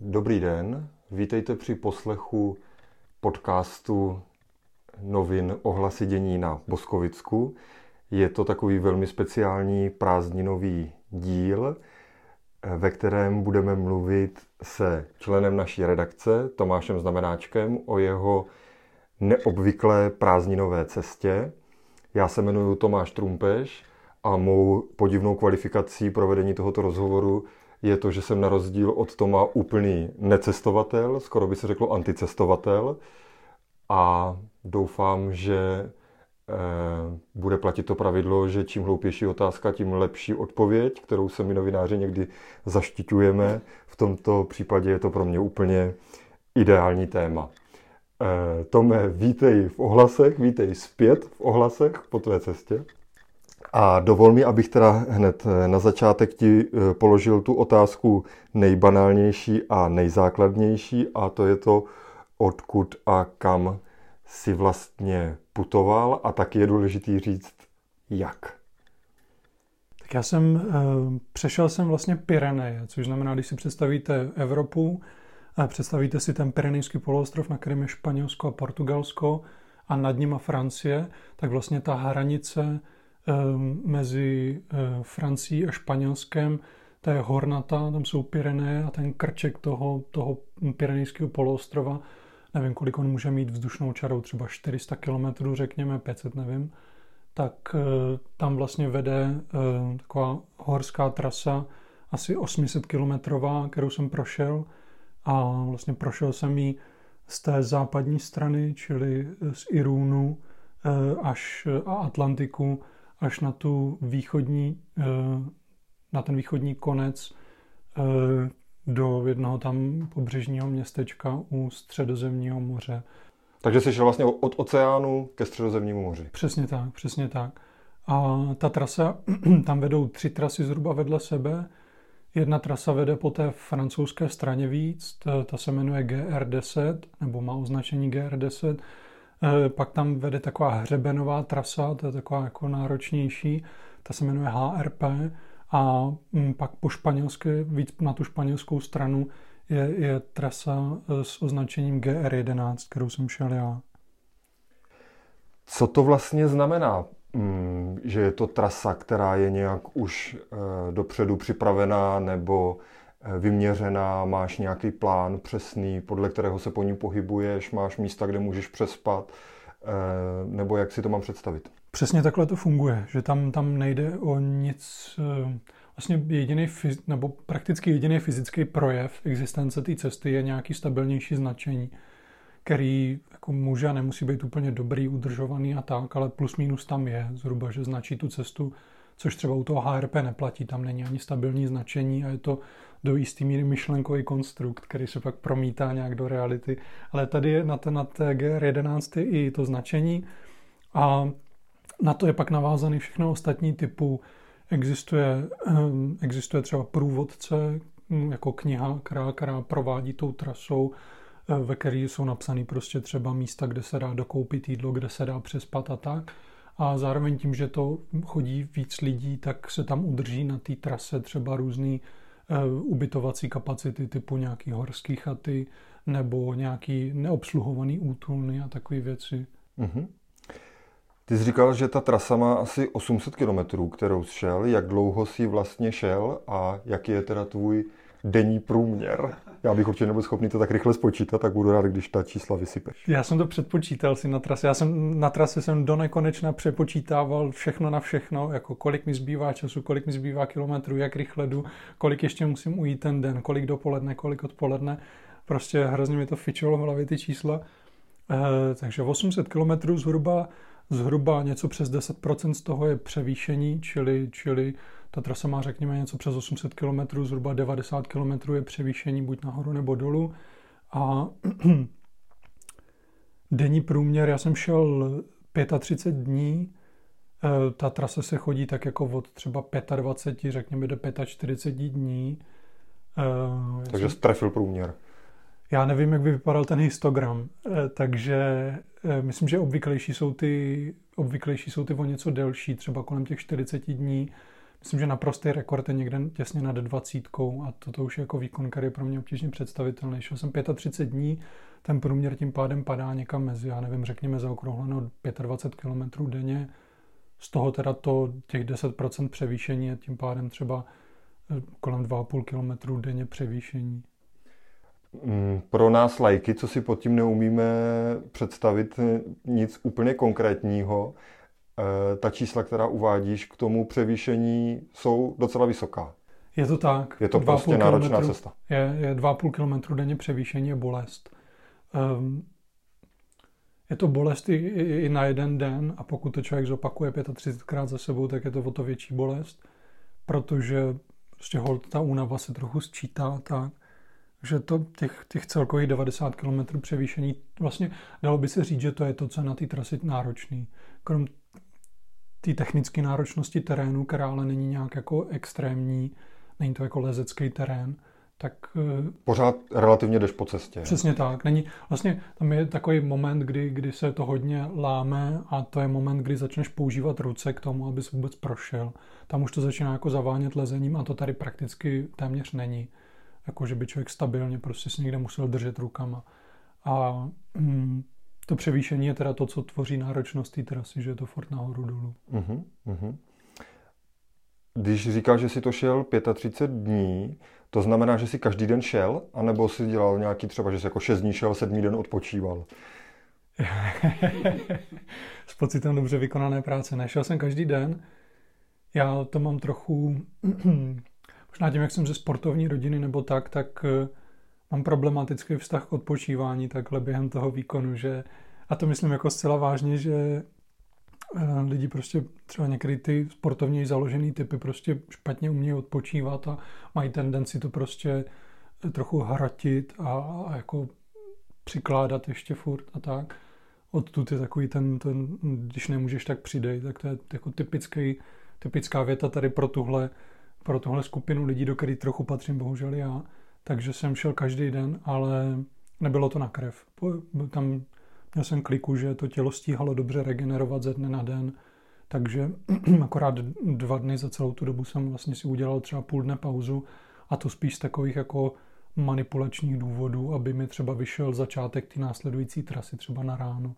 Dobrý den, vítejte při poslechu podcastu novin ohlasy dění na Boskovicku. Je to takový velmi speciální prázdninový díl, ve kterém budeme mluvit se členem naší redakce Tomášem Znamenáčkem o jeho neobvyklé prázdninové cestě. Já se jmenuji Tomáš Trumpeš a mou podivnou kvalifikací provedení tohoto rozhovoru je to, že jsem na rozdíl od Toma úplný necestovatel, skoro by se řeklo anticestovatel a doufám, že eh, bude platit to pravidlo, že čím hloupější otázka, tím lepší odpověď, kterou se my novináři někdy zaštiťujeme. V tomto případě je to pro mě úplně ideální téma. Eh, Tome, vítej v ohlasech, vítej zpět v ohlasech po tvé cestě. A dovol mi, abych teda hned eh, na začátek ti eh, položil tu otázku nejbanálnější a nejzákladnější a to je to, odkud a kam si vlastně putoval a taky je důležitý říct, jak. Tak já jsem, přešel jsem vlastně Pyreneje, což znamená, když si představíte Evropu, Představíte si ten Pyrenejský poloostrov, na kterém je Španělsko a Portugalsko a nad nima Francie, tak vlastně ta hranice mezi eh, Francií a Španělskem, ta je hornata, tam jsou Pyreneje a ten krček toho, toho Pyrenejského poloostrova, nevím, kolik on může mít vzdušnou čarou, třeba 400 km, řekněme, 500, nevím, tak eh, tam vlastně vede eh, taková horská trasa, asi 800 kilometrová, kterou jsem prošel, a vlastně prošel jsem ji z té západní strany, čili z Irunu eh, až a Atlantiku až na tu východní, eh, na ten východní konec eh, do jednoho tam pobřežního městečka u středozemního moře. Takže jsi šel vlastně od oceánu ke středozemnímu moři. Přesně tak, přesně tak. A ta trasa, tam vedou tři trasy zhruba vedle sebe. Jedna trasa vede po té francouzské straně víc, ta, ta se jmenuje GR10, nebo má označení GR10. E, pak tam vede taková hřebenová trasa, to je taková jako náročnější, ta se jmenuje HRP. A mm, pak po španělské, víc na tu španělskou stranu je, je trasa e, s označením GR11, kterou jsem šel já. Co to vlastně znamená? Mm, že je to trasa, která je nějak už eh, dopředu připravená nebo eh, vyměřená, máš nějaký plán přesný, podle kterého se po ní pohybuješ, máš místa, kde můžeš přespat, eh, nebo jak si to mám představit? Přesně takhle to funguje, že tam, tam nejde o nic, vlastně jediný, nebo prakticky jediný fyzický projev existence té cesty je nějaký stabilnější značení který jako může a nemusí být úplně dobrý, udržovaný a tak, ale plus minus tam je zhruba, že značí tu cestu, což třeba u toho HRP neplatí, tam není ani stabilní značení a je to do jistý míry myšlenkový konstrukt, který se pak promítá nějak do reality. Ale tady je na, té, na té GR11 i to značení a na to je pak navázaný všechno ostatní typu. Existuje, ehm, existuje třeba průvodce, jako kniha, která, která provádí tou trasou, ve které jsou napsané prostě třeba místa, kde se dá dokoupit jídlo, kde se dá přespat a tak. A zároveň tím, že to chodí víc lidí, tak se tam udrží na té trase třeba různé uh, ubytovací kapacity typu nějaký horský chaty nebo nějaký neobsluhovaný útulny a takové věci. Mm-hmm. Ty jsi říkal, že ta trasa má asi 800 kilometrů, kterou jsi šel. Jak dlouho jsi vlastně šel a jaký je teda tvůj denní průměr. Já bych určitě nebyl schopný to tak rychle spočítat, tak budu rád, když ta čísla vysypeš. Já jsem to předpočítal si na trase. Já jsem na trase jsem do nekonečna přepočítával všechno na všechno, jako kolik mi zbývá času, kolik mi zbývá kilometrů, jak rychle jdu, kolik ještě musím ujít ten den, kolik dopoledne, kolik odpoledne. Prostě hrozně mi to fičilo v hlavě ty čísla. E, takže 800 kilometrů zhruba, zhruba něco přes 10% z toho je převýšení, čili, čili ta trasa má, řekněme, něco přes 800 km, zhruba 90 km je převýšení buď nahoru nebo dolů. A denní průměr, já jsem šel 35 dní, e, ta trasa se chodí tak jako od třeba 25, řekněme do 45 dní. E, takže jsi trefil průměr. Já nevím, jak by vypadal ten histogram, e, takže myslím, že obvyklejší jsou ty, obvyklejší jsou ty o něco delší, třeba kolem těch 40 dní myslím, že naprostý rekord je někde těsně nad 20 a to, to už je jako výkon, který je pro mě obtížně představitelný. Šel jsem 35 dní, ten průměr tím pádem padá někam mezi, já nevím, řekněme zaokrouhleno 25 km denně, z toho teda to těch 10% převýšení je tím pádem třeba eh, kolem 2,5 km denně převýšení. Mm, pro nás lajky, co si pod tím neumíme představit eh, nic úplně konkrétního, ta čísla, která uvádíš k tomu převýšení, jsou docela vysoká. Je to tak. Je to prostě náročná cesta. Je, je 2,5 km denně převýšení je bolest. Um, je to bolest i, i, i na jeden den a pokud to člověk zopakuje 35krát za sebou, tak je to o to větší bolest, protože prostě hold ta únava se trochu sčítá tak, že to těch, těch celkových 90 km převýšení, vlastně dalo by se říct, že to je to, co je na té trasy náročný. Krom té technické náročnosti terénu, která ale není nějak jako extrémní, není to jako lezecký terén, tak... Eh, Pořád relativně jdeš po cestě. Přesně tak. Není, vlastně tam je takový moment, kdy, kdy se to hodně láme a to je moment, kdy začneš používat ruce k tomu, abys vůbec prošel. Tam už to začíná jako zavánět lezením a to tady prakticky téměř není. Jako, že by člověk stabilně prostě si někde musel držet rukama. A mm, to převýšení je teda to, co tvoří náročnost té trasy, že je to fort nahoru dolů. Uh-huh, uh-huh. Když říkáš, že si to šel 35 dní, to znamená, že si každý den šel, anebo si dělal nějaký třeba, že jsi jako 6 dní šel, 7 den odpočíval? S pocitem dobře vykonané práce. Nešel jsem každý den. Já to mám trochu, možná tím, jak jsem ze sportovní rodiny nebo tak, tak eh, mám problematický vztah k odpočívání takhle během toho výkonu, že a to myslím jako zcela vážně, že Eh, lidi prostě třeba některé ty sportovně založené typy prostě špatně umějí odpočívat a mají tendenci to prostě eh, trochu hratit a, a jako přikládat ještě furt a tak. Odtud je takový ten, ten, když nemůžeš, tak přidej, tak to je jako typický, typická věta tady pro tuhle, pro tuhle skupinu lidí, do který trochu patřím, bohužel já. Takže jsem šel každý den, ale nebylo to na krev. Tam Měl jsem kliku, že to tělo stíhalo dobře regenerovat ze dne na den, takže akorát dva dny za celou tu dobu jsem vlastně si udělal třeba půl dne pauzu a to spíš z takových jako manipulačních důvodů, aby mi třeba vyšel začátek ty následující trasy třeba na ráno.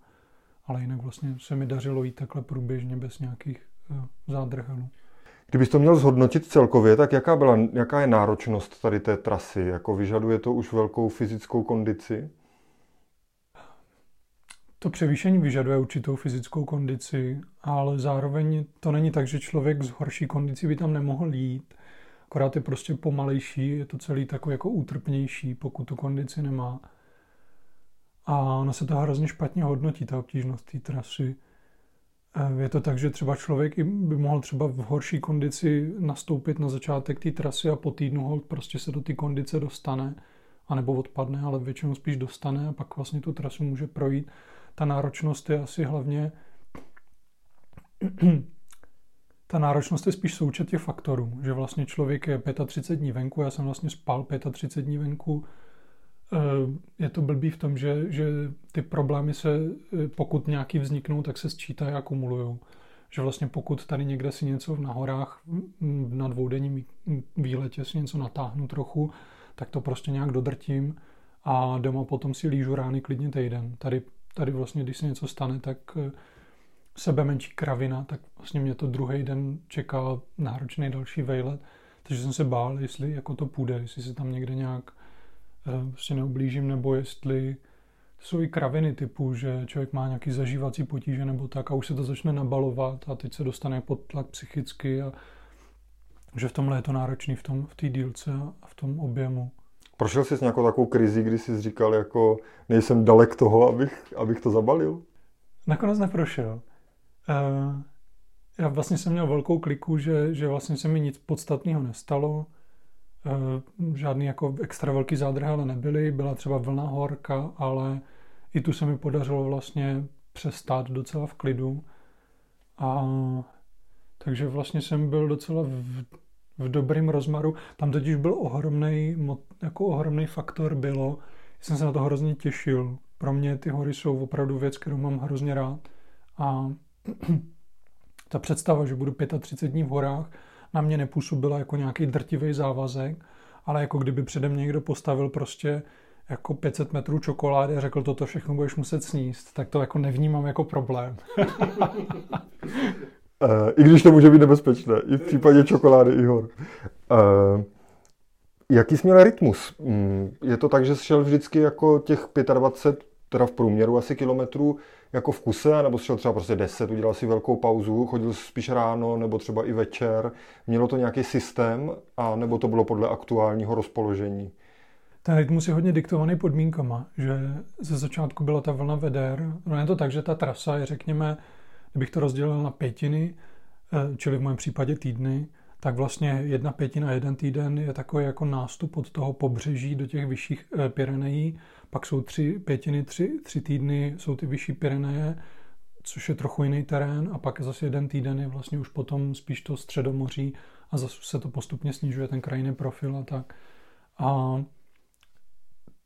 Ale jinak vlastně se mi dařilo jít takhle průběžně bez nějakých uh, zádrhelů. Kdybys to měl zhodnotit celkově, tak jaká, byla, jaká je náročnost tady té trasy? Jako vyžaduje to už velkou fyzickou kondici? To převýšení vyžaduje určitou fyzickou kondici, ale zároveň to není tak, že člověk s horší kondicí by tam nemohl jít. Akorát je prostě pomalejší, je to celý takový jako útrpnější, pokud tu kondici nemá. A ono se to hrozně špatně hodnotí, ta obtížnost té trasy. Eh, je to tak, že třeba člověk by mohl třeba v horší kondici nastoupit na začátek té trasy a po týdnu hold prostě se do té kondice dostane, anebo odpadne, ale většinou spíš dostane a pak vlastně tu trasu může projít. Ta náročnost je asi hlavně ta náročnost je spíš součet těch faktorů, že vlastně člověk je 35 dní venku, já jsem vlastně spal 35 dní venku, je to blbý v tom, že, že ty problémy se, eh, pokud nějaký vzniknou, tak se sčítají a akumulují. Že vlastně pokud tady někde si něco na horách na dvoudenním výletě si něco natáhnu trochu, tak to prostě nějak dodrtím a doma potom si lížu rány klidně týden. Tady tady vlastně, když se něco stane, tak eh, sebe menší kravina, tak vlastně mě to druhý den čeká náročný další vejlet, takže jsem se bál, jestli jako to půjde, jestli se tam někde nějak eh, prostě neublížím, nebo jestli to jsou i kraviny typu, že člověk má nějaký zažívací potíže nebo tak a už se to začne nabalovat a teď se dostane pod tlak psychicky a že v tomhle je to náročný v, tom, v té dílce a v tom objemu. Prošel jsi s nějakou takovou krizi, kdy jsi říkal, jako nejsem dalek toho, abych, abych to zabalil? Nakonec neprošel. Uh, já vlastně jsem měl velkou kliku, že, že vlastně se mi nic podstatného nestalo. Uh, žádný jako extra velký zádrhele nebyly. Byla třeba vlna horka, ale i tu se mi podařilo vlastně přestát docela v klidu. A takže vlastně jsem byl docela v, v dobrém rozmaru. Tam totiž byl ohromný, jako ohromný faktor bylo, jsem se na to hrozně těšil. Pro mě ty hory jsou opravdu věc, kterou mám hrozně rád. A ta představa, že budu 35 dní v horách na mě nepůsobila jako nějaký drtivý závazek, ale jako kdyby přede mě někdo postavil prostě jako 500 metrů čokolády a řekl, toto všechno budeš muset sníst, tak to jako nevnímám jako problém. Eh, I když to může být nebezpečné, i v případě čokolády i hor. Uh, jaký jsi měl rytmus? Mm, je to tak, že jsi šel vždycky jako těch 25, teda v průměru asi kilometrů, jako v kuse, nebo šel třeba prostě 10, udělal si velkou pauzu, chodil spíš ráno, nebo třeba i večer. Mělo to nějaký systém, a nebo to bylo podle aktuálního rozpoložení? Ten rytmus je hodně diktovaný podmínkama, že ze začátku byla ta vlna veder. No je to tak, že ta trasa je, řekněme, kdybych to rozdělil na pětiny, eh, čili v mém případě týdny, tak vlastně jedna pětina, jeden týden je takový jako nástup od toho pobřeží do těch vyšších eh, Pyrenejí, pak jsou tři pětiny, tři, tři týdny jsou ty vyšší Pyreneje, což je trochu jiný terén. A pak zase jeden týden je vlastně už potom spíš to středomoří a zase se to postupně snižuje ten krajinný profil a tak. A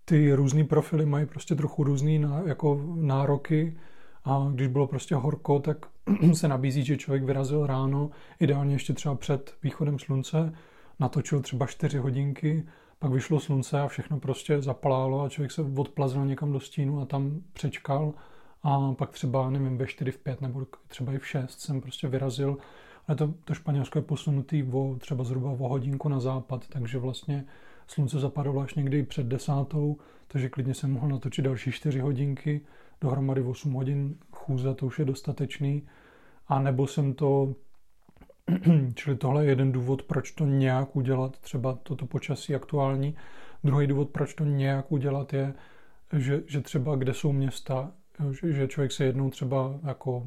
ty různé profily mají prostě trochu různé jako nároky. A když bylo prostě horko, tak se nabízí, že člověk vyrazil ráno, ideálně ještě třeba před východem slunce, natočil třeba 4 hodinky, pak vyšlo slunce a všechno prostě zaplálo a člověk se odplazil někam do stínu a tam přečkal. A pak třeba, nevím, ve 4, v 5 nebo třeba i v 6 jsem prostě vyrazil, ale to, to Španělsko je posunutý o, třeba zhruba o hodinku na západ, takže vlastně slunce zapadalo až někdy před desátou, takže klidně jsem mohl natočit další 4 hodinky, dohromady 8 hodin chůze, to už je dostatečný. A nebo jsem to, čili tohle je jeden důvod, proč to nějak udělat, třeba toto počasí aktuální. Druhý důvod, proč to nějak udělat, je, že, že třeba kde jsou města, že, člověk se jednou třeba jako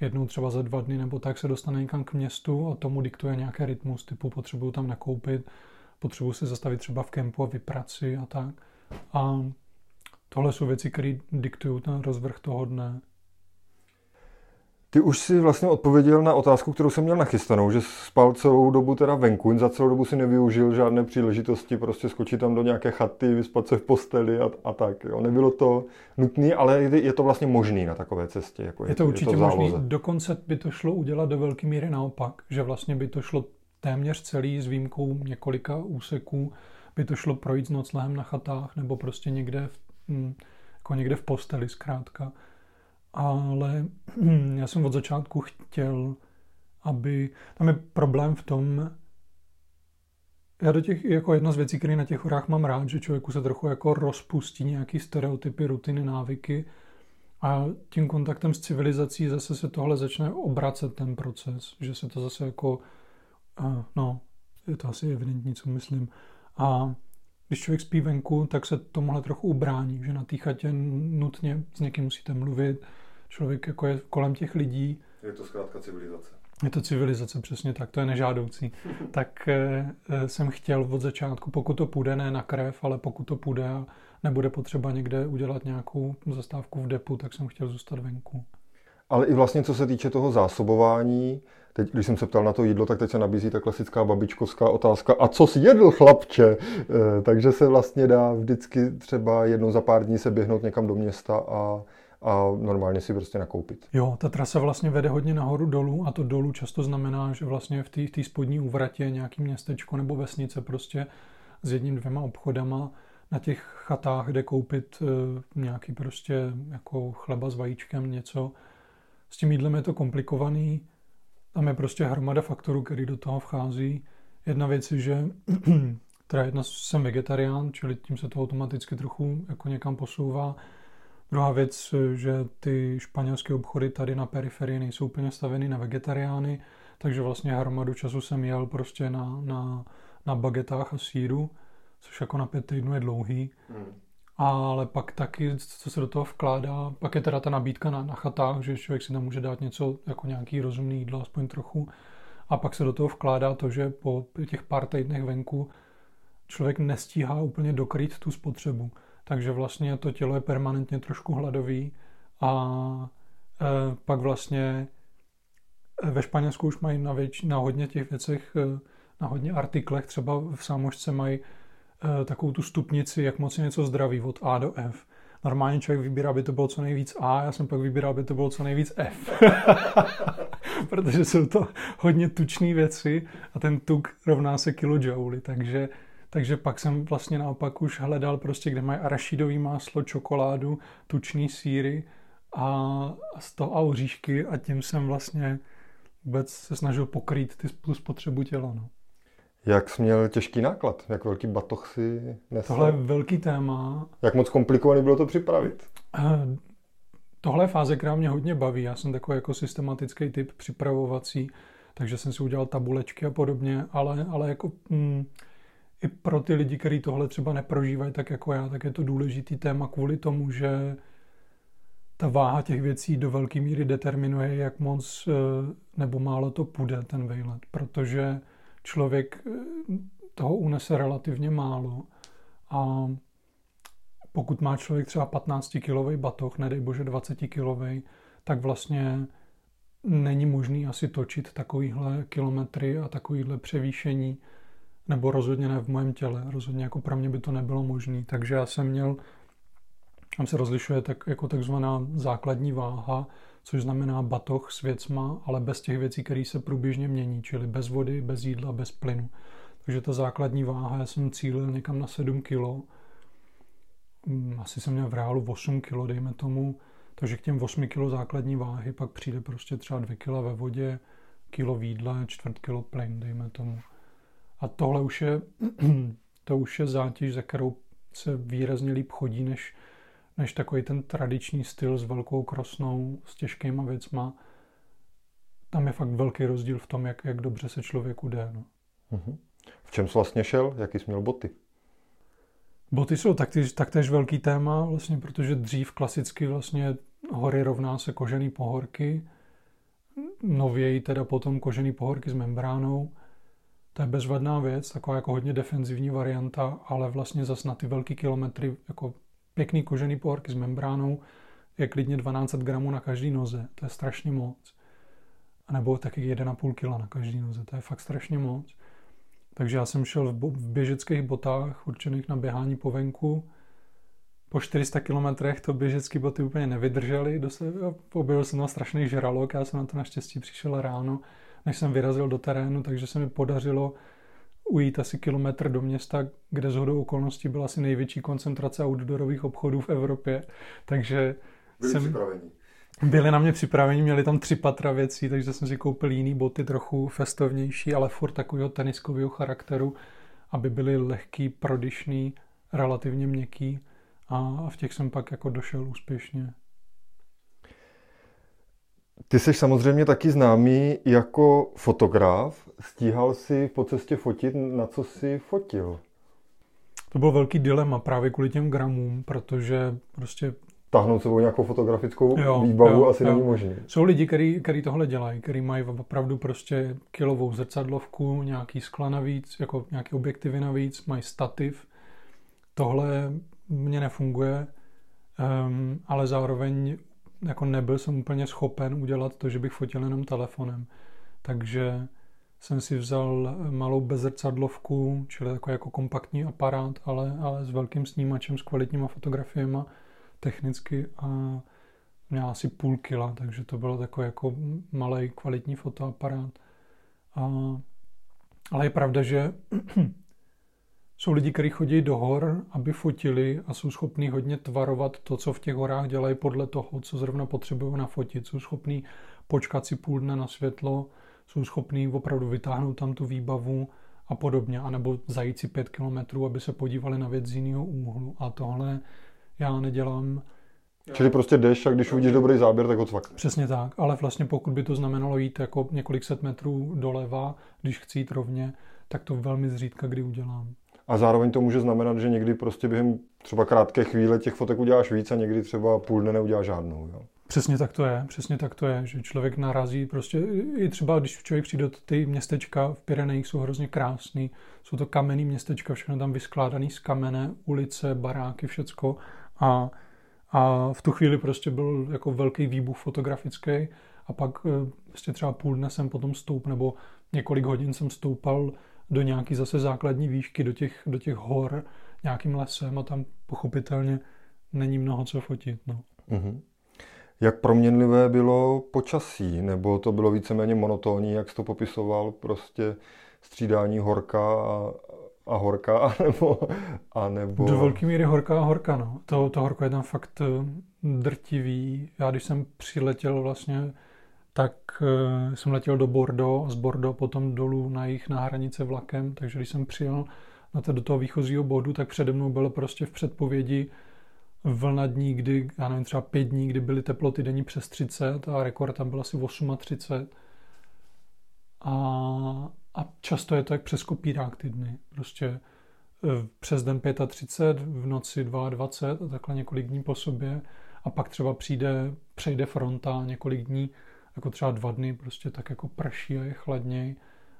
jednou třeba za dva dny nebo tak se dostane někam k městu a tomu diktuje nějaký rytmus, typu potřebuju tam nakoupit, potřebuju se zastavit třeba v kempu a vyprat si a tak. A tohle jsou věci, které diktují ten rozvrh toho dne. Ty už si vlastně odpověděl na otázku, kterou jsem měl nachystanou, že spal celou dobu teda venku, za celou dobu si nevyužil žádné příležitosti prostě skočit tam do nějaké chaty, vyspat se v posteli a, a tak. Jo. Nebylo to nutné, ale je to vlastně možné na takové cestě. Jako je, je to určitě možné. Dokonce by to šlo udělat do velké míry naopak, že vlastně by to šlo téměř celý s výjimkou několika úseků, by to šlo projít s noclehem na chatách nebo prostě někde v, hm, jako někde v posteli zkrátka ale já jsem od začátku chtěl, aby... Tam je problém v tom, já do těch, jako jedna z věcí, které na těch horách mám rád, že člověku se trochu jako rozpustí nějaký stereotypy, rutiny, návyky a tím kontaktem s civilizací zase se tohle začne obracet ten proces, že se to zase jako, no, je to asi evidentní, co myslím. A když člověk spí venku, tak se tomuhle trochu ubrání, že na té chatě nutně s někým musíte mluvit, člověk jako je kolem těch lidí. Je to zkrátka civilizace. Je to civilizace, přesně tak, to je nežádoucí. tak e, jsem chtěl od začátku, pokud to půjde, ne na krev, ale pokud to půjde a nebude potřeba někde udělat nějakou zastávku v depu, tak jsem chtěl zůstat venku. Ale i vlastně co se týče toho zásobování, teď, když jsem se ptal na to jídlo, tak teď se nabízí ta klasická babičkovská otázka, a co jsi jedl, chlapče? E, takže se vlastně dá vždycky třeba jednou za pár dní se běhnout někam do města a a normálně si prostě nakoupit. Jo, ta trasa vlastně vede hodně nahoru dolů a to dolů často znamená, že vlastně v té spodní úvratě nějaký městečko nebo vesnice prostě s jedním, dvěma obchodama na těch chatách, kde koupit uh, nějaký prostě jako chleba s vajíčkem, něco. S tím jídlem je to komplikovaný, tam je prostě hromada faktorů, který do toho vchází. Jedna věc je, že teda jedna jsem vegetarián, čili tím se to automaticky trochu jako někam posouvá. Druhá věc, že ty španělské obchody tady na periferii nejsou úplně staveny na vegetariány, takže vlastně hromadu času jsem jel prostě na, na, na bagetách a síru, což jako na pět týdnů je dlouhý. Hmm. Ale pak taky, co se do toho vkládá, pak je teda ta nabídka na, na chatách, že člověk si tam může dát něco jako nějaký rozumný jídlo, aspoň trochu. A pak se do toho vkládá to, že po těch pár týdnech venku člověk nestíhá úplně dokrýt tu spotřebu takže vlastně to tělo je permanentně trošku hladový a e, pak vlastně e, ve Španělsku už mají na, věč, na hodně těch věcech, e, na hodně artiklech, třeba v sámošce mají takovou tu stupnici, jak moc je něco zdraví od A do F. Normálně člověk vybírá, aby to bylo co nejvíc A, já jsem pak vybíral, aby to bylo co nejvíc F. protože jsou to hodně tučné věci a ten tuk rovná se kilojouli, takže takže pak jsem vlastně naopak už hledal prostě, kde mají arašidový máslo, čokoládu, tučný síry a, z toho a oříšky a tím jsem vlastně vůbec se snažil pokrýt ty, spotřebu těla. No. Jak jsi měl těžký náklad? Jak velký batoh si nesl? Tohle je velký téma. Jak moc komplikovaný bylo to připravit? Eh, tohle je fáze, která mě hodně baví. Já jsem takový jako systematický typ připravovací, takže jsem si udělal tabulečky a podobně, ale, ale jako mm, i pro ty lidi, kteří tohle třeba neprožívají tak jako já, tak je to důležitý téma kvůli tomu, že ta váha těch věcí do velké míry determinuje, jak moc eh, nebo málo to půjde, ten vejlet, protože člověk eh, toho unese relativně málo. A pokud má člověk třeba 15-kilový batoh, nedej bože 20-kilový, tak vlastně není možný asi točit takovýhle kilometry a takovýhle převýšení, nebo rozhodně ne v mém těle, rozhodně jako pro mě by to nebylo možné. Takže já jsem měl, tam se rozlišuje tak, jako takzvaná základní váha, což znamená batoh s věcma, ale bez těch věcí, které se průběžně mění, čili bez vody, bez jídla, bez plynu. Takže ta základní váha, já jsem cílil někam na 7 kg. Mm, asi jsem měl v reálu 8 kg, dejme tomu. Takže k těm 8 kg základní váhy pak přijde prostě třeba 2 kg ve vodě, kilo v jídle, čtvrt kilo plyn, dejme tomu. A tohle už je, to už je zátěž, za kterou se výrazně líp chodí, než, než takový ten tradiční styl s velkou krosnou, s těžkýma věcma. Tam je fakt velký rozdíl v tom, jak, jak dobře se člověku jde. No. Mhm. V čem jsi vlastně šel? Jaký jsi měl boty? Boty jsou taktéž, taktéž velký téma, vlastně, protože dřív klasicky vlastně hory rovná se kožený pohorky, nověji teda potom kožený pohorky s membránou. To je bezvadná věc, taková jako hodně defenzivní varianta, ale vlastně zas na ty velký kilometry jako pěkný kožený pohorky s membránou je klidně 12 gramů na každý noze. To je strašně moc. A nebo taky 1,5 kg na každý noze. To je fakt strašně moc. Takže já jsem šel v, běžeckých botách určených na běhání po venku. Po 400 kilometrech to běžecké boty úplně nevydržely. Objevil jsem na strašný žralok, já jsem na to naštěstí přišel ráno než jsem vyrazil do terénu, takže se mi podařilo ujít asi kilometr do města, kde z hodou okolností byla asi největší koncentrace outdoorových obchodů v Evropě. Takže byli jsem, připraveni. Byli na mě připraveni, měli tam tři patra věcí, takže jsem si koupil jiný boty, trochu festovnější, ale furt takového teniskového charakteru, aby byly lehký, prodyšný, relativně měkký a v těch jsem pak jako došel úspěšně. Ty jsi samozřejmě taky známý jako fotograf. Stíhal si po cestě fotit, na co si fotil? To byl velký dilema právě kvůli těm gramům, protože prostě tahnout sebou nějakou fotografickou jo, výbavu jo, asi jo. není možné. Jsou lidi, kteří tohle dělají, kteří mají opravdu prostě kilovou zrcadlovku, nějaký skla navíc, jako nějaký objektivy navíc, mají stativ. Tohle mně nefunguje, um, ale zároveň jako nebyl jsem úplně schopen udělat to, že bych fotil jenom telefonem. Takže jsem si vzal malou bezrcadlovku, čili takový jako kompaktní aparát, ale, ale s velkým snímačem, s kvalitníma fotografiemi technicky a měl asi půl kila, takže to bylo takový jako malý kvalitní fotoaparát. A, ale je pravda, že jsou lidi, kteří chodí do hor, aby fotili a jsou schopní hodně tvarovat to, co v těch horách dělají podle toho, co zrovna potřebují nafotit. Jsou schopní počkat si půl dne na světlo, jsou schopní opravdu vytáhnout tam tu výbavu a podobně, anebo zajít si pět kilometrů, aby se podívali na věc z jiného úhlu. A tohle já nedělám. Čili prostě jdeš a když uvidíš dobrý záběr, tak ho cvakne. Přesně tak, ale vlastně pokud by to znamenalo jít jako několik set metrů doleva, když chci jít rovně, tak to velmi zřídka kdy udělám. A zároveň to může znamenat, že někdy prostě během třeba krátké chvíle těch fotek uděláš víc a někdy třeba půl dne neuděláš žádnou. Jo? Přesně tak to je, přesně tak to je, že člověk narazí prostě, i třeba když člověk přijde do ty městečka v Pyrenejích jsou hrozně krásný, jsou to kamenný městečka, všechno tam vyskládaný z kamene, ulice, baráky, všecko a, a v tu chvíli prostě byl jako velký výbuch fotografický a pak eh, prostě třeba půl dne jsem potom stoup, nebo několik hodin jsem stoupal do nějaký zase základní výšky, do těch, do těch hor, nějakým lesem a tam pochopitelně není mnoho co fotit. No. Mm-hmm. Jak proměnlivé bylo počasí, nebo to bylo víceméně monotónní, jak jsi to popisoval, prostě střídání horka a, a horka, anebo, anebo... Do velké míry horka a horka, no. To, to horko je tam fakt eh, drtivý. Já když jsem přiletěl vlastně, tak uh, jsem letěl do Bordeaux, z Bordeaux potom dolů na jich na hranice vlakem, takže když jsem přijel na to, do toho výchozího bodu, tak přede mnou bylo prostě v předpovědi vlna dní, kdy, já nevím, třeba pět dní, kdy byly teploty denní přes 30 a rekord tam byl asi 38. A, a často je to jak přes kopírák ty dny. Prostě e, přes den 35, v noci 22 a takhle několik dní po sobě a pak třeba přijde, přejde fronta několik dní, jako třeba dva dny, prostě tak jako prší a je chladněji,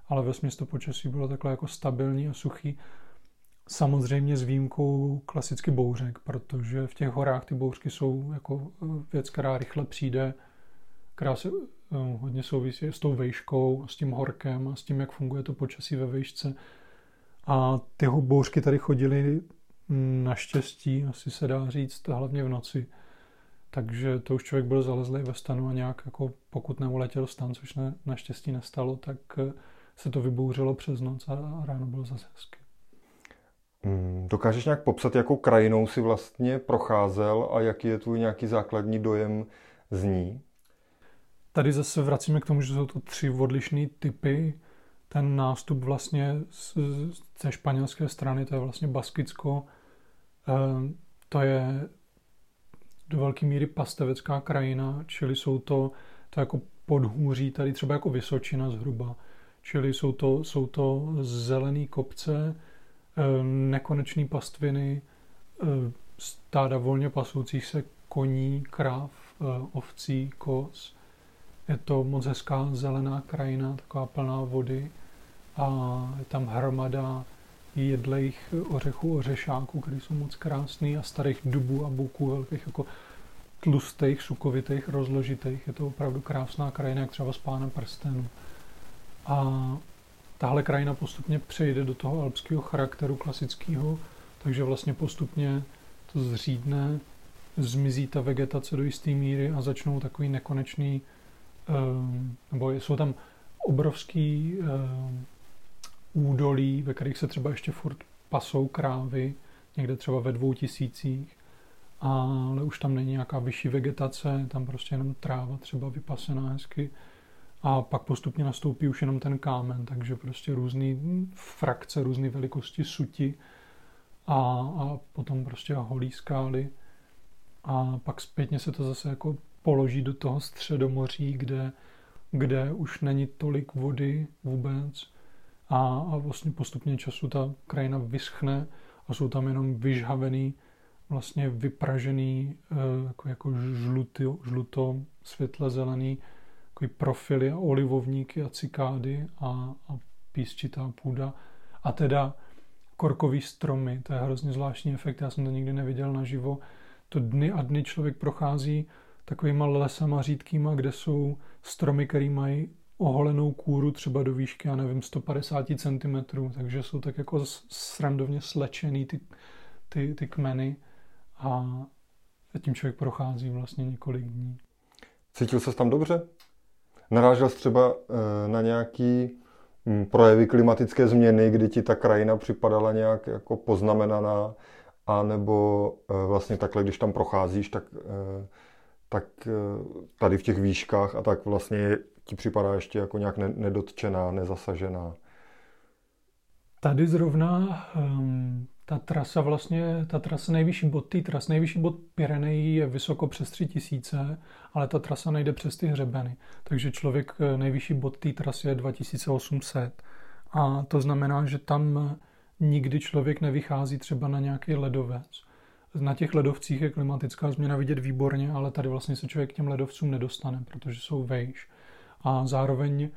ale ve to počasí bylo takhle jako stabilní a suchý. Samozřejmě s výjimkou klasicky bouřek, protože v těch horách ty bouřky jsou jako e, věc, která rychle přijde, která se e, hodně souvisí s tou vejškou, s tím horkem a s tím, jak funguje to počasí ve vejšce. A ty bouřky tady chodily naštěstí, asi se dá říct, hlavně v noci. Takže to už člověk byl zalezlý ve stanu a nějak, jako pokud neuletěl stan, což ne, naštěstí nestalo, tak e, se to vybouřilo přes noc a ráno bylo zase hezky. Mm, dokážeš nějak popsat, jakou krajinou si vlastně procházel a jaký je tvůj nějaký základní dojem z ní? Tady zase vracíme k tomu, že jsou to tři odlišné typy. Ten nástup vlastně z, ze španělské strany, to je vlastně Baskicko, ehm, to je do velké míry pastevecká krajina, čili jsou to, to jako podhůří, tady třeba jako Vysočina zhruba, čili jsou to, jsou to zelený kopce, Eh, nekonečný pastviny, eh, stáda volně pasoucích se koní, kráv, eh, ovcí, kos. Je to moc hezká zelená krajina, taková plná vody a je tam hromada jedlejch ořechů, ořešáků, které jsou moc krásný a starých dubů a buků, velkých jako tlustých, sukovitých, rozložitých. Je to opravdu krásná krajina, jak třeba z Pána prstenu. A tahle krajina postupně přejde do toho alpského charakteru klasického, takže vlastně postupně to zřídne, zmizí ta vegetace do jisté míry a začnou takový nekonečný, ehm, nebo jsou tam obrovský ehm, údolí, ve kterých se třeba ještě furt pasou krávy, někde třeba ve dvou tisících, ale už tam není nějaká vyšší vegetace, tam prostě jenom tráva třeba vypasená hezky a pak postupně nastoupí už jenom ten kámen, takže prostě různé frakce, různé velikosti suti a, a potom prostě holí skály. A pak zpětně se to zase jako položí do toho středomoří, kde, kde už není tolik vody vůbec a, a vlastně postupně času ta krajina vyschne a jsou tam jenom vyžhavený, vlastně vypražený eh, jako, jako žluto, žluto světle zelený takový profily a olivovníky a cikády a, a písčitá půda. A teda korkový stromy, to je hrozně zvláštní efekt, já jsem to nikdy neviděl naživo. To dny a dny člověk prochází takovýma lesama řídkýma, kde jsou stromy, které mají oholenou kůru třeba do výšky, já nevím, 150 cm, takže jsou tak jako srandovně slečený ty, ty, ty kmeny a tím člověk prochází vlastně několik dní. Cítil se tam dobře? Narážel jsi třeba eh, na nějaký hm, projevy klimatické změny, kdy ti ta krajina připadala nějak jako poznamenaná, a nebo eh, vlastně takhle, když tam procházíš, tak, eh, tak tady v těch výškách a tak vlastně ti připadá ještě jako nějak nedotčená, nezasažená. Tady zrovna um, ta trasa vlastně, ta trasa nejvyšší bod té tras, nejvyšší bod Pirenejí je vysoko přes 3000, ale ta trasa nejde přes ty hřebeny. Takže člověk, eh, nejvyšší bod té trasy je 2800. A to znamená, že tam nikdy člověk nevychází třeba na nějaký ledovec. Na těch ledovcích je klimatická změna vidět výborně, ale tady vlastně se člověk k těm ledovcům nedostane, protože jsou vejš. A zároveň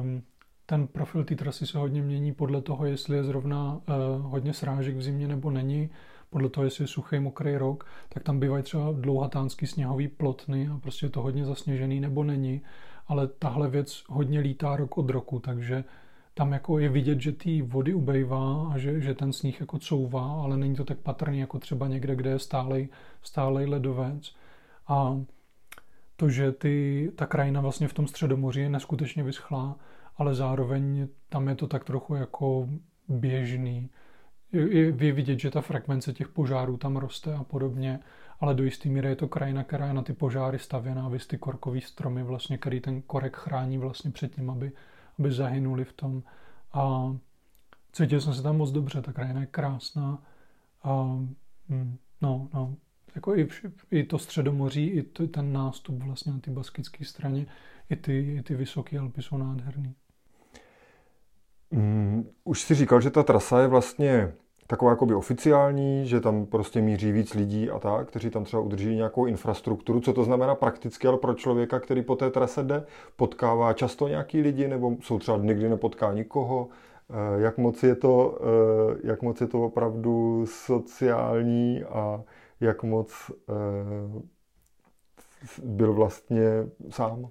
um, ten profil té trasy se hodně mění podle toho, jestli je zrovna uh, hodně srážek v zimě nebo není, podle toho, jestli je suchý, mokrý rok, tak tam bývají třeba dlouhatánský sněhový plotny a prostě je to hodně zasněžený nebo není, ale tahle věc hodně lítá rok od roku, takže tam jako je vidět, že ty vody ubejvá a že, že ten sníh jako couvá, ale není to tak patrný jako třeba někde, kde je stálej, stálej ledovec. A to, že ty, ta krajina vlastně v tom středomoří je neskutečně vyschlá, ale zároveň tam je to tak trochu jako běžný. Je, je vidět, že ta frekvence těch požárů tam roste a podobně, ale do jisté míry je to krajina, která je na ty požáry stavěná, vys ty korkový stromy, vlastně, který ten korek chrání vlastně před tím, aby, aby zahynuli v tom. A cítil jsem se tam moc dobře, ta krajina je krásná. A, hm, jako i, i to středomoří, i to, ten nástup vlastně na ty baskické straně, i ty, i ty vysoké Alpy jsou nádherný. Mm, už si říkal, že ta trasa je vlastně taková jakoby oficiální, že tam prostě míří víc lidí a tak, kteří tam třeba udrží nějakou infrastrukturu. Co to znamená prakticky, ale pro člověka, který po té trase jde, potkává často nějaký lidi, nebo jsou třeba dny, kdy nepotká nikoho. Eh, jak moc je to, eh, jak moc je to opravdu sociální a jak moc eh, byl vlastně sám?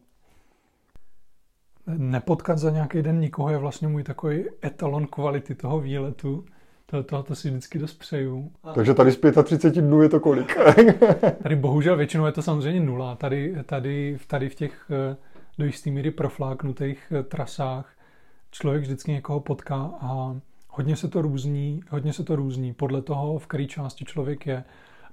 Nepotkat za nějaký den nikoho je vlastně můj takový etalon kvality toho výletu. To, to, to si vždycky dost přeju. Takže tady z 35 dnů je to kolik? tady bohužel většinou je to samozřejmě nula. Tady, tady, tady v těch eh, do jisté míry profláknutých eh, trasách člověk vždycky někoho potká a hodně se to různí, hodně se to různí podle toho, v které části člověk je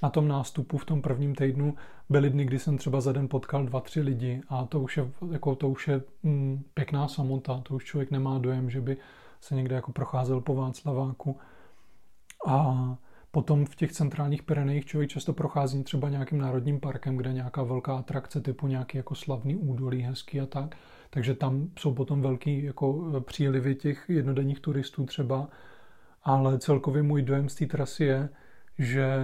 na tom nástupu v tom prvním týdnu byly dny, kdy jsem třeba za den potkal dva, tři lidi a to už je, jako, to už je mm, pěkná samota, to už člověk nemá dojem, že by se někde jako procházel po Václaváku. A potom v těch centrálních Pyrenejích člověk často prochází třeba nějakým národním parkem, kde nějaká velká atrakce typu nějaký jako slavný údolí hezký a tak. Takže tam jsou potom velký jako přílivy těch jednodenních turistů třeba. Ale celkově můj dojem z té trasy je, že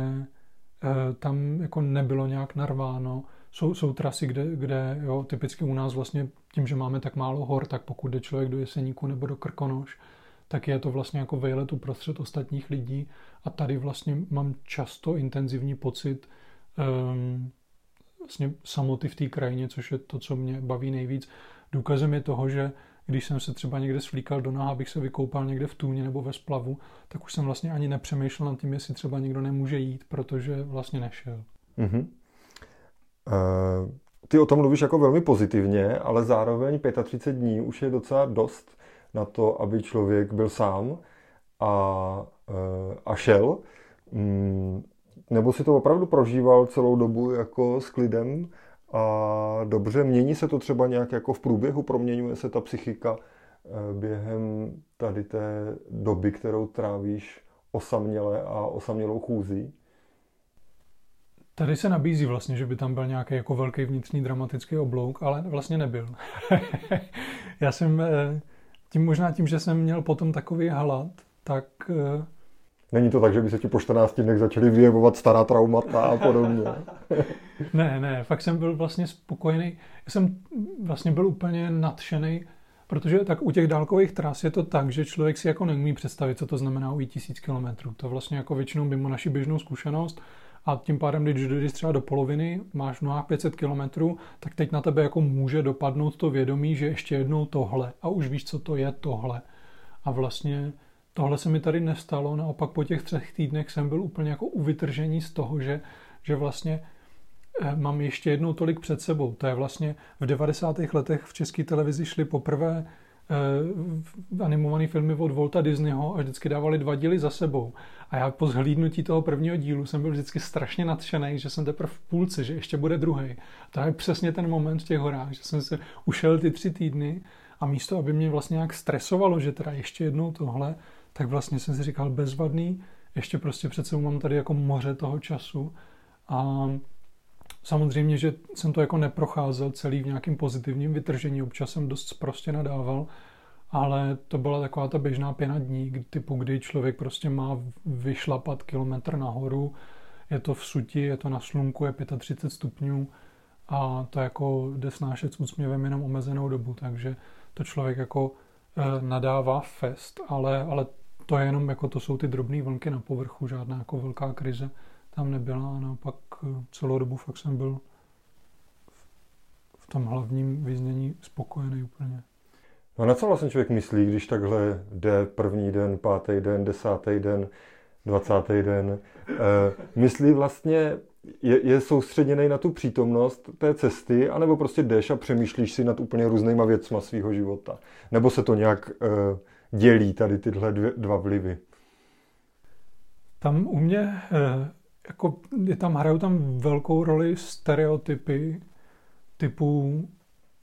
tam jako nebylo nějak narváno. Jsou, jsou trasy, kde, kde jo, typicky u nás vlastně tím, že máme tak málo hor, tak pokud jde člověk do Jeseníku nebo do Krkonoš, tak je to vlastně jako vejlet uprostřed ostatních lidí a tady vlastně mám často intenzivní pocit um, vlastně samoty v té krajině, což je to, co mě baví nejvíc. Důkazem je toho, že když jsem se třeba někde svlíkal do náha, abych se vykoupal někde v tůně nebo ve splavu, tak už jsem vlastně ani nepřemýšlel nad tím, jestli třeba někdo nemůže jít, protože vlastně nešel. Mm-hmm. Uh, ty o tom mluvíš jako velmi pozitivně, ale zároveň 35 dní už je docela dost na to, aby člověk byl sám a, uh, a šel. Mm, nebo si to opravdu prožíval celou dobu jako s klidem a dobře, mění se to třeba nějak jako v průběhu, proměňuje se ta psychika eh, během tady té doby, kterou trávíš osaměle a osamělou chůzí? Tady se nabízí vlastně, že by tam byl nějaký jako velký vnitřní dramatický oblouk, ale vlastně nebyl. Já jsem eh, tím možná tím, že jsem měl potom takový hlad, tak eh, Není to tak, že by se ti po 14 dnech začaly vyjevovat stará traumata a podobně. ne, ne, fakt jsem byl vlastně spokojený. Já jsem vlastně byl úplně nadšený, protože tak u těch dálkových tras je to tak, že člověk si jako neumí představit, co to znamená ujít tisíc kilometrů. To vlastně jako většinou mimo naši běžnou zkušenost a tím pádem, když dojdeš třeba do poloviny, máš nohách 500 kilometrů, tak teď na tebe jako může dopadnout to vědomí, že ještě jednou tohle a už víš, co to je tohle. A vlastně Tohle se mi tady nestalo, naopak po těch třech týdnech jsem byl úplně jako u vytržení z toho, že, že vlastně eh, mám ještě jednou tolik před sebou. To je vlastně v 90. letech v české televizi šly poprvé eh, animované filmy od Volta Disneyho a vždycky dávali dva díly za sebou. A já po zhlídnutí toho prvního dílu jsem byl vždycky strašně nadšený, že jsem teprve v půlce, že ještě bude druhý. To je přesně ten moment v těch horách, že jsem se ušel ty tři týdny a místo, aby mě vlastně nějak stresovalo, že teda ještě jednou tohle, tak vlastně jsem si říkal bezvadný, ještě prostě sebou mám tady jako moře toho času. A samozřejmě, že jsem to jako neprocházel celý v nějakým pozitivním vytržení, občas jsem dost prostě nadával, ale to byla taková ta běžná pěna dní, typu kdy člověk prostě má vyšlapat kilometr nahoru, je to v suti, je to na slunku, je 35 stupňů a to jako jde snášet s úsměvem jenom omezenou dobu, takže to člověk jako eh, nadává fest, ale, ale to je jenom jako to jsou ty drobné vlnky na povrchu, žádná jako velká krize tam nebyla a naopak eh, celou dobu fakt jsem byl v tom hlavním vyznění spokojený úplně. No na co vlastně člověk myslí, když takhle jde první den, pátý den, desátý den, dvacátý den? E, myslí vlastně, je, je soustředěný na tu přítomnost té cesty, anebo prostě jdeš a přemýšlíš si nad úplně různýma věcma svého života. Nebo se to nějak uh, dělí tady tyhle dvě, dva vlivy. Tam u mě jako je tam, hrajou tam velkou roli stereotypy typu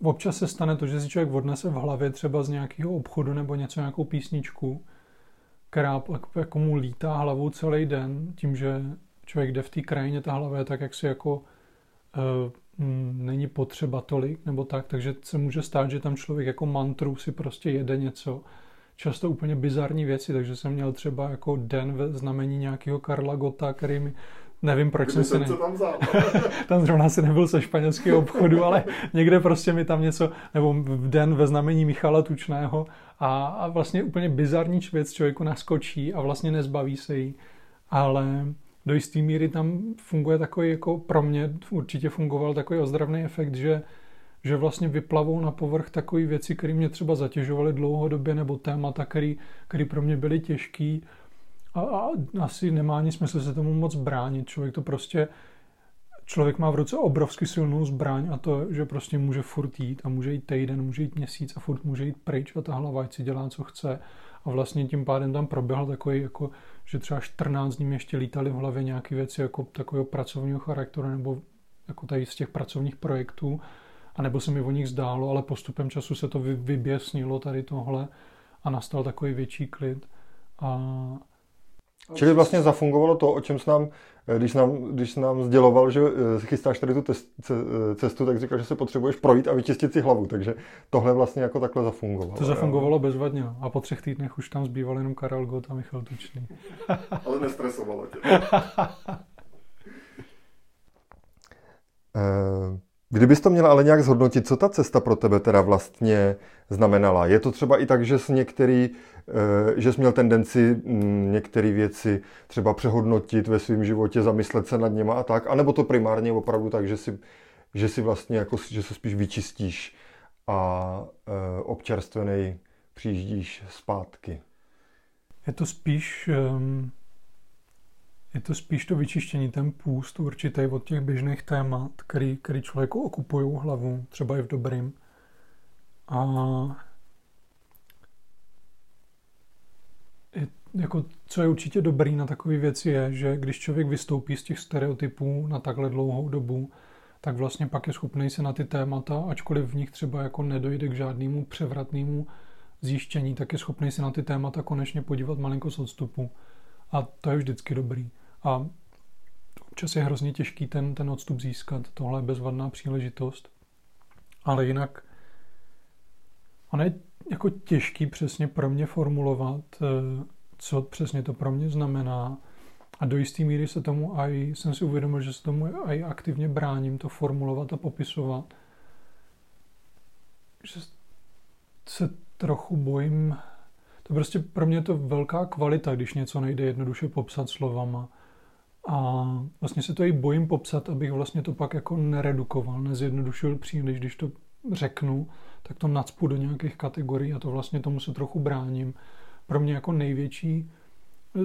občas se stane to, že si člověk odnese v hlavě třeba z nějakého obchodu nebo něco, nějakou písničku, která jako mu lítá hlavou celý den, tím, že člověk jde v té krajině, ta hlava je tak, jak si jako uh, není potřeba tolik, nebo tak, takže se může stát, že tam člověk jako mantru si prostě jede něco, často úplně bizarní věci, takže jsem měl třeba jako den ve znamení nějakého Karla Gota, který mi Nevím, proč jsem si ne... tam vzal. tam zrovna si nebyl se španělského obchodu, ale někde prostě mi tam něco, nebo v den ve znamení Michala Tučného a, a vlastně úplně bizarní věc člověku naskočí a vlastně nezbaví se jí. Ale do jisté míry tam funguje takový, jako pro mě určitě fungoval takový ozdravný efekt, že že vlastně vyplavou na povrch takové věci, které mě třeba zatěžovaly dlouhodobě, nebo témata, které pro mě byly těžké. A, a asi nemá ani smysl se tomu moc bránit. Člověk to prostě člověk má v ruce obrovsky silnou zbraň a to, že prostě může furt jít a může jít týden, může jít měsíc a furt může jít pryč a ta hlava ať si dělá, co chce. A vlastně tím pádem tam proběhl takový, jako, že třeba 14 dní ještě lítali v hlavě nějaké věci jako takového pracovního charakteru nebo jako tady z těch pracovních projektů a nebo se mi o nich zdálo, ale postupem času se to vyběsnilo tady tohle a nastal takový větší klid. A... Čili vlastně zafungovalo to, o čem jsi nám, když nám, když nám sděloval, že eh, chystáš tady tu eh, cestu, tak říkal, že se potřebuješ projít a vyčistit si hlavu, takže tohle vlastně jako takhle zafungovalo. To zafungovalo bezvadně a po třech týdnech už tam zbýval jenom Karel Gott a Michal Tučný. Ale nestresovalo tě. Kdybys to měla ale nějak zhodnotit, co ta cesta pro tebe teda vlastně znamenala? Je to třeba i tak, že jsi některý, eh, že jsi měl tendenci mm, některé věci třeba přehodnotit ve svém životě, zamyslet se nad něma a tak, anebo to primárně opravdu tak, že si, že si vlastně jako, že se spíš vyčistíš a eh, občerstvený přijíždíš zpátky? Je to spíš um je to spíš to vyčištění, ten půst určitý od těch běžných témat, který, který člověku okupují hlavu, třeba i v dobrým. A je, jako, co je určitě dobrý na takové věci je, že když člověk vystoupí z těch stereotypů na takhle dlouhou dobu, tak vlastně pak je schopný se na ty témata, ačkoliv v nich třeba jako nedojde k žádnému převratnému zjištění, tak je schopný se na ty témata konečně podívat malinko z odstupu. A to je vždycky dobrý. A občas je hrozně těžký ten, ten odstup získat. Tohle je bezvadná příležitost. Ale jinak ono je jako těžký přesně pro mě formulovat, eh, co přesně to pro mě znamená. A do jisté míry se tomu aj, jsem si uvědomil, že se tomu aj aktivně bráním to formulovat a popisovat. Že se trochu bojím. To prostě pro mě je to velká kvalita, když něco nejde jednoduše popsat slovama. A vlastně se to i bojím popsat, abych vlastně to pak jako neredukoval, nezjednodušil příliš, když to řeknu, tak to nacpu do nějakých kategorií a to vlastně tomu se trochu bráním. Pro mě jako největší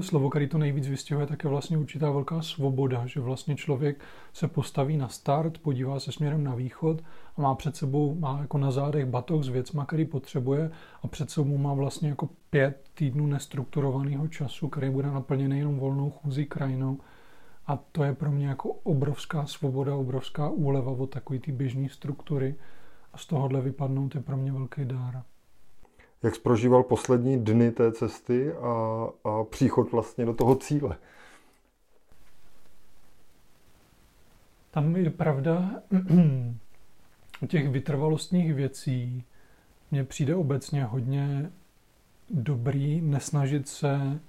slovo, který to nejvíc vystihuje, tak je vlastně určitá velká svoboda, že vlastně člověk se postaví na start, podívá se směrem na východ a má před sebou, má jako na zádech batok s věcma, který potřebuje a před sebou má vlastně jako pět týdnů nestrukturovaného času, který bude naplněný jenom volnou chůzí krajinou a to je pro mě jako obrovská svoboda, obrovská úleva od takové ty běžné struktury. A z tohohle vypadnout je pro mě velký dár. Jak prožíval poslední dny té cesty a, a příchod vlastně do toho cíle? Tam je pravda, u těch vytrvalostních věcí mně přijde obecně hodně dobrý nesnažit se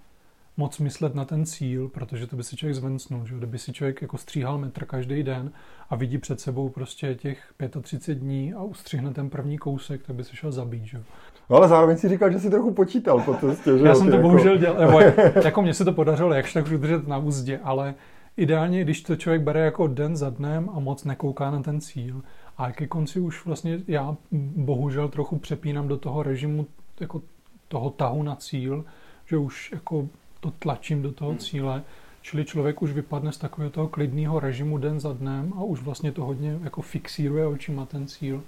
moc myslet na ten cíl, protože to by si člověk zvencnul. Že? Kdyby si člověk jako stříhal metr každý den a vidí před sebou prostě těch 35 dní a ustřihne ten první kousek, tak by se šel zabít. Že? No ale zároveň si říkal, že si trochu počítal po cestě. Že? Já jsem to jako... bohužel dělal, nebo jako mně se to podařilo jakž tak udržet na úzdě, ale ideálně, když to člověk bere jako den za dnem a moc nekouká na ten cíl. A ke konci už vlastně já bohužel trochu přepínám do toho režimu jako toho tahu na cíl, že už jako to tlačím do toho cíle, Čili člověk už vypadne z takového toho klidného režimu den za dnem a už vlastně to hodně jako fixíruje očima ten cíl.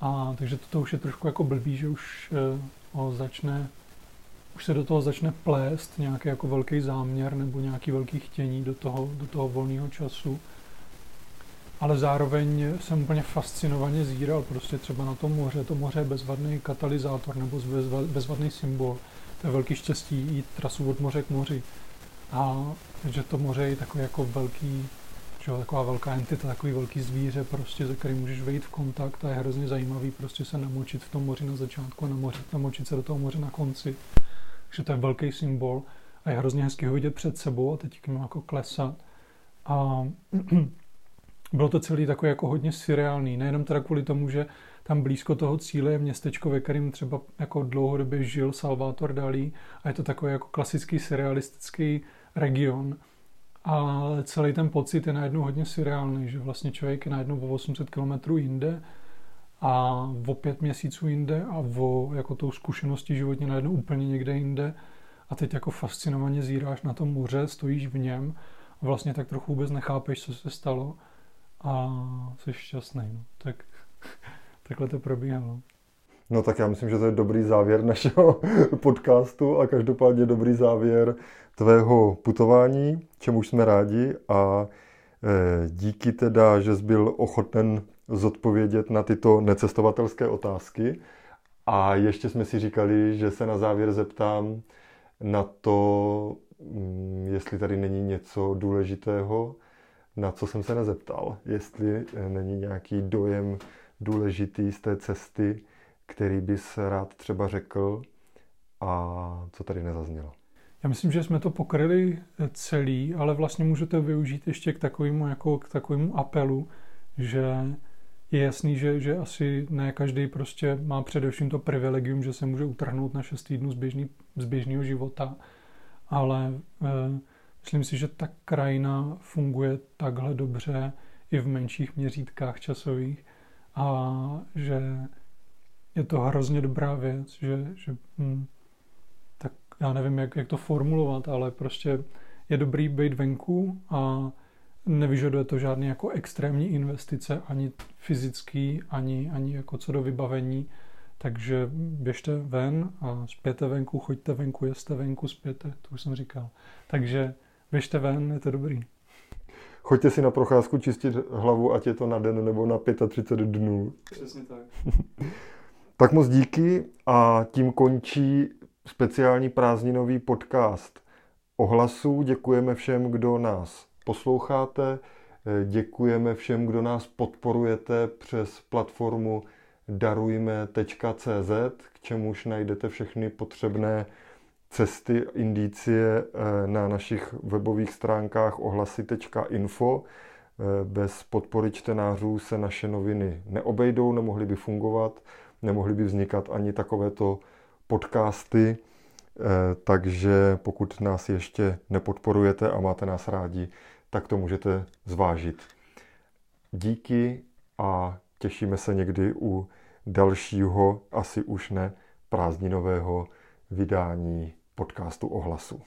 A takže to, to už je trošku jako blbý, že už eh, ho začne, už se do toho začne plést nějaký jako velký záměr nebo nějaký velký chtění do toho, do toho volného času. Ale zároveň jsem úplně fascinovaně zíral prostě třeba na tom moře. To moře je bezvadný katalyzátor nebo bezvadný symbol. To je velký štěstí jít trasu od moře k moři. A že to moře je takový jako velký, že jo, taková velká entita, takový velký zvíře, prostě, ze kterým můžeš vejít v kontakt a je hrozně zajímavý prostě se namočit v tom moři na začátku a namořit, namočit se do toho moře na konci. Takže to je velký symbol a je hrozně hezky ho vidět před sebou a teď k jako klesat. A bylo to celý takový jako hodně surreálný, nejenom teda kvůli tomu, že tam blízko toho cíle je městečko, ve kterém třeba jako dlouhodobě žil Salvator Dalí a je to takový jako klasický surrealistický region. A celý ten pocit je najednou hodně surreální, že vlastně člověk je najednou o 800 km jinde a o pět měsíců jinde a o jako tou zkušeností životně najednou úplně někde jinde a teď jako fascinovaně zíráš na tom moře, stojíš v něm a vlastně tak trochu vůbec nechápeš, co se stalo a jsi šťastný. No. Tak takhle to probíhalo. No tak já myslím, že to je dobrý závěr našeho podcastu a každopádně dobrý závěr tvého putování, čemu jsme rádi a e, díky teda, že jsi byl ochoten zodpovědět na tyto necestovatelské otázky. A ještě jsme si říkali, že se na závěr zeptám na to, mm, jestli tady není něco důležitého, na co jsem se nezeptal. Jestli e, není nějaký dojem důležitý z té cesty, který bys rád třeba řekl a co tady nezaznělo? Já myslím, že jsme to pokryli eh, celý, ale vlastně můžete využít ještě k takovému, jako k takovému apelu, že je jasný, že, že asi ne každý prostě má především to privilegium, že se může utrhnout na 6 týdnů z, z běžného života, ale e, myslím si, že ta krajina funguje takhle dobře i v menších měřítkách časových a že je to hrozně dobrá věc, že, že hm, tak já nevím, jak, jak to formulovat, ale prostě je dobrý být venku a nevyžaduje to žádný jako extrémní investice, ani fyzický, ani, ani jako co do vybavení. Takže běžte ven a spěte venku, choďte venku, jeste venku, spěte, to už jsem říkal. Takže běžte ven, je to dobrý. Choďte si na procházku čistit hlavu, ať je to na den nebo na 35 dnů. Přesně tak. Tak moc díky a tím končí speciální prázdninový podcast ohlasů. Děkujeme všem, kdo nás posloucháte. Děkujeme všem, kdo nás podporujete přes platformu darujme.cz, k čemuž najdete všechny potřebné cesty, indicie eh, na našich webových stránkách ohlasy.info. Eh, bez podpory čtenářů se naše noviny neobejdou, nemohly by fungovat nemohly by vznikat ani takovéto podcasty. Eh, takže pokud nás ještě nepodporujete a máte nás rádi, tak to můžete zvážit. Díky a těšíme se někdy u dalšího, asi už ne, prázdninového vydání podcastu Ohlasu.